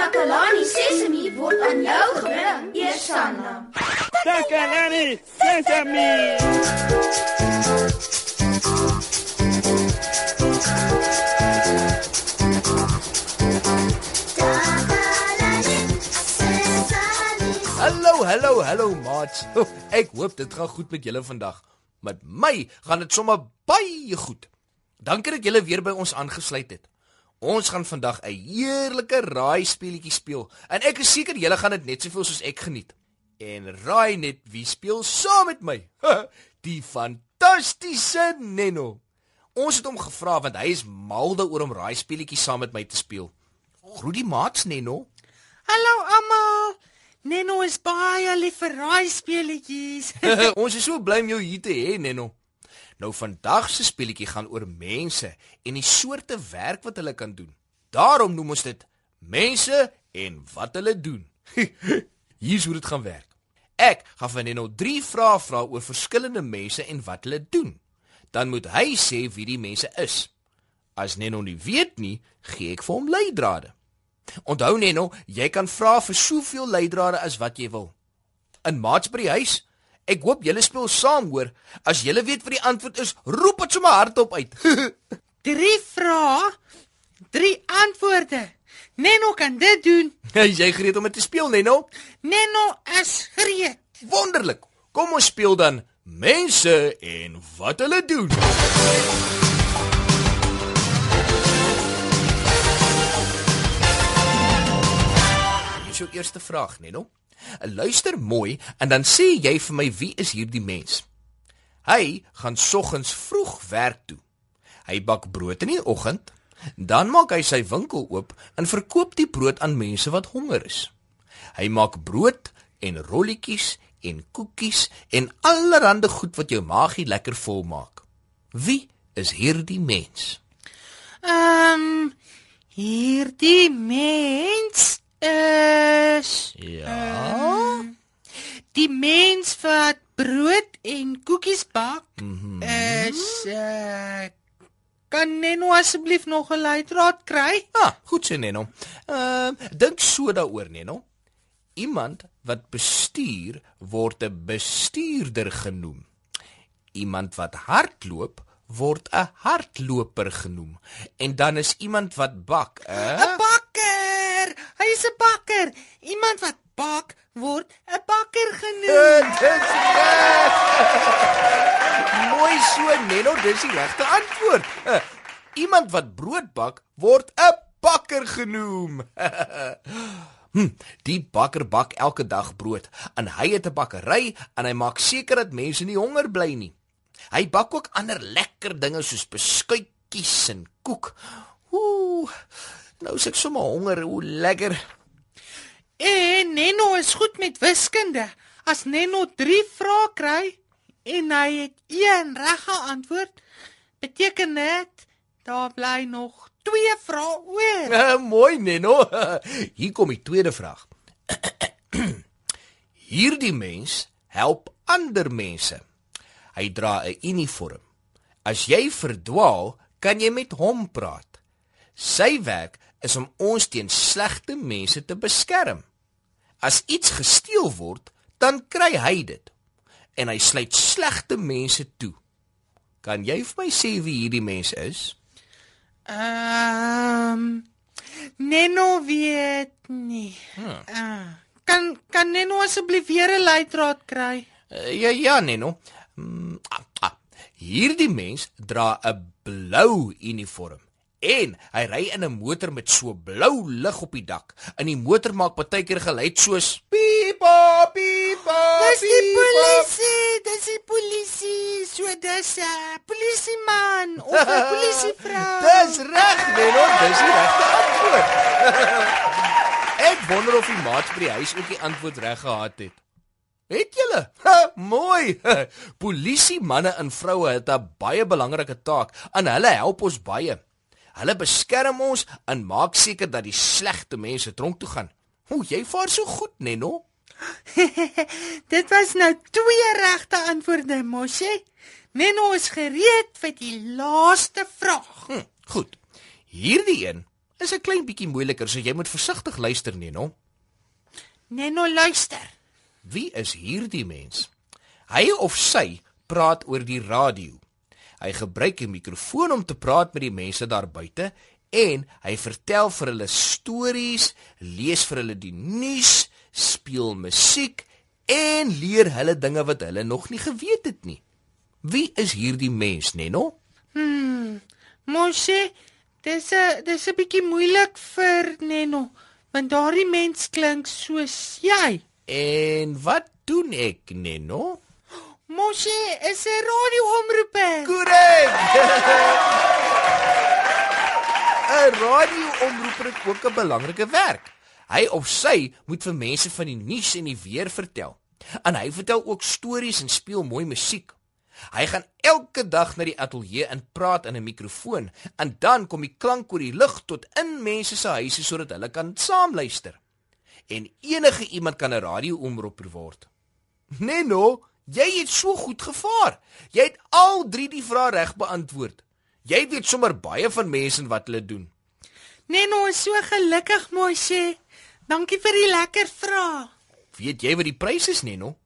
Takalani Sesemi word aan jou gebring, Eersanna. Takalani Sesemi. Hallo, hallo, hallo maats. Ek hoop dit gaan goed met julle vandag. Met my gaan dit sommer baie goed. Dankie dat julle weer by ons aangesluit het. Ons gaan vandag 'n heerlike raai speletjie speel en ek is seker julle gaan dit net soveel soos ek geniet. En raai net wie speel saam met my? Die fantastiese Neno. Ons het hom gevra want hy is mal daaroor om raai speletjies saam met my te speel. Groet die maats Neno. Hallo almal. Neno is baie lief vir raai speletjies. ons is so bly om jou hier te hê Neno. Nou vandag se speletjie gaan oor mense en die soorte werk wat hulle kan doen. Daarom noem ons dit mense en wat hulle doen. Hier's hoe dit gaan werk. Ek gaan van Neno 3 vrae vra oor verskillende mense en wat hulle doen. Dan moet hy sê wie die mense is. As Neno nie weet nie, gee ek vir hom leidrade. Onthou Neno, jy kan vra vir soveel leidrade as wat jy wil. In maats by die huis Ek hoop julle speel saam hoor. As julle weet wat die antwoord is, roep dit sommer hardop uit. drie vrae, drie antwoorde. Neno kan dit doen. Is jy gereed om dit te speel, Neno? Neno is gereed. Wonderlik. Kom ons speel dan mense en wat hulle doen. Hier is jou eerste vraag, Neno. Luister mooi en dan sê jy vir my wie is hierdie mens? Hy gaan soggens vroeg werk toe. Hy bak brood in die oggend, dan maak hy sy winkel oop en verkoop die brood aan mense wat honger is. Hy maak brood en rolletjies en koekies en allerlei goed wat jou maagie lekker vol maak. Wie is hierdie mens? Ehm um, hierdie mens is Ja. Uh, die mens wat brood en koekies bak mm -hmm. is uh, kan Neno asseblief nog 'n leidraad kry? Ah, goed sê Neno. Ehm uh, dink so daaroor Neno. Iemand wat bestuur word 'n bestuurder genoem. Iemand wat hardloop word 'n hardloper genoem. En dan is iemand wat bak, 'n uh? bakker Hy is 'n bakker. Iemand wat bak word 'n bakker genoem. Dit is reg. Mooi so, Neno, dis die regte antwoord. Iemand wat brood bak word 'n bakker genoem. Hm, die bakker bak elke dag brood en hy het 'n bakkery en hy maak seker dat mense nie honger bly nie. Hy bak ook ander lekker dinge soos beskuitjies en koek. Ooh. Nou is ek sommer honger, hoe lekker. En Neno is goed met wiskunde. As Neno 3 vrae kry en hy het een reg geantwoord, beteken dit daar bly nog 2 vrae oor. Uh, mooi Neno. Hier kom die tweede vraag. Hierdie mens help ander mense. Hy dra 'n uniform. As jy verdwaal, kan jy met hom praat. Sy werk is om ons teen slegte mense te beskerm. As iets gesteel word, dan kry hy dit. En hy sluit slegte mense toe. Kan jy vir my sê wie hierdie mens is? Ehm um, Neno weet nie. Hmm. Uh, kan kan Neno asseblief weer 'n leidraad kry? Uh, ja ja Neno. Mm, ah, ah. Hierdie mens dra 'n blou uniform. En hy ry in 'n motor met so blou lig op die dak. In die motor maak partykeer geluid soos pipa pipa. Dis die polisie, dis die polisie. So dis 'n uh, polisieman of 'n polisievrou. dis reg, Neno, dis die regte antwoord. Ek wonder of die maats by die huis ook die antwoord reg gehad het. Het julle? Mooi. Polisie manne en vroue het 'n baie belangrike taak en hulle help ons baie. Hulle beskerm ons en maak seker dat die slegte mense tronk toe gaan. O, jy vaar so goed, Neno. Dit was nou twee regte antwoorde, Moshi. Neno is gereed vir die laaste vraag. Hm, goed. Hierdie een is 'n klein bietjie moeiliker, so jy moet versigtig luister, Neno. Neno luister. Wie is hierdie mens? Hy of sy praat oor die radio. Hy gebruik 'n mikrofoon om te praat met die mense daar buite en hy vertel vir hulle stories, lees vir hulle die nuus, speel musiek en leer hulle dinge wat hulle nog nie geweet het nie. Wie is hierdie mens, Neno? Hmm. Mosie, dis 'n dis 'n bietjie moeilik vir Neno, want daardie mens klink soos jy. En wat doen ek, Neno? Mosie is 'n radioomroeper. Korrek. 'n Radioomroeper het ook 'n belangrike werk. Hy of sy moet vir mense van die nuus en die weer vertel. En hy vertel ook stories en speel mooi musiek. Hy gaan elke dag na die ateljee en praat in 'n mikrofoon en dan kom die klank oor die lug tot in mense se huise sodat hulle kan saamluister. En enige iemand kan 'n radioomroeper word. Neno, jy het so goed gevaar. Jy het al 3 die vrae reg beantwoord. Jy weet sommer baie van mense en wat hulle doen. Neno is so gelukkig, Mosie. Dankie vir die lekker vrae. Weet jy wat die prys is, Neno?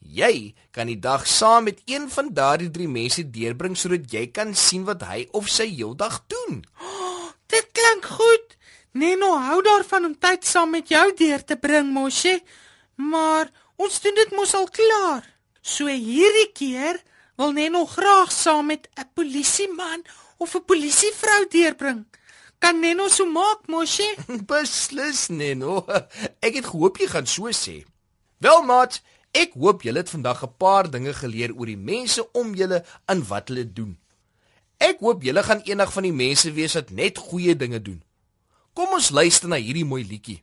Jy kan die dag saam met een van daardie 3 mense deurbring sodat jy kan sien wat hy of sy heeldag doen. Dit klink goed. Neno hou daarvan om tyd saam met jou deur te bring, Mosie. Maar ons doen dit mos al klaar. So hierdie keer wil Neno graag saam met 'n polisieman of 'n polisievrou deurbring. Kan Neno so maak, Mosie? Beslis, Neno. Ek het gehoop jy gaan so sê. Wel, maat, ek hoop julle het vandag 'n paar dinge geleer oor die mense om julle en wat hulle doen. Ek hoop julle gaan eendag van die mense wees wat net goeie dinge doen. Kom ons luister na hierdie mooi liedjie.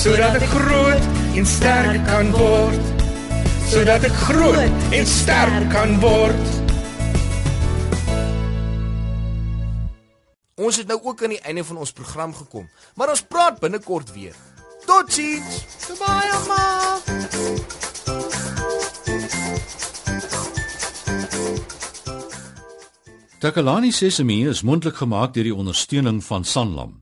sodat ek groot en sterk kan word sodat ek groot en sterk kan word Ons het nou ook aan die einde van ons program gekom, maar ons praat binnekort weer. Totsiens. Goodbye, ma. Takalani Sesemi is mondelik gemaak deur die ondersteuning van Sanlam.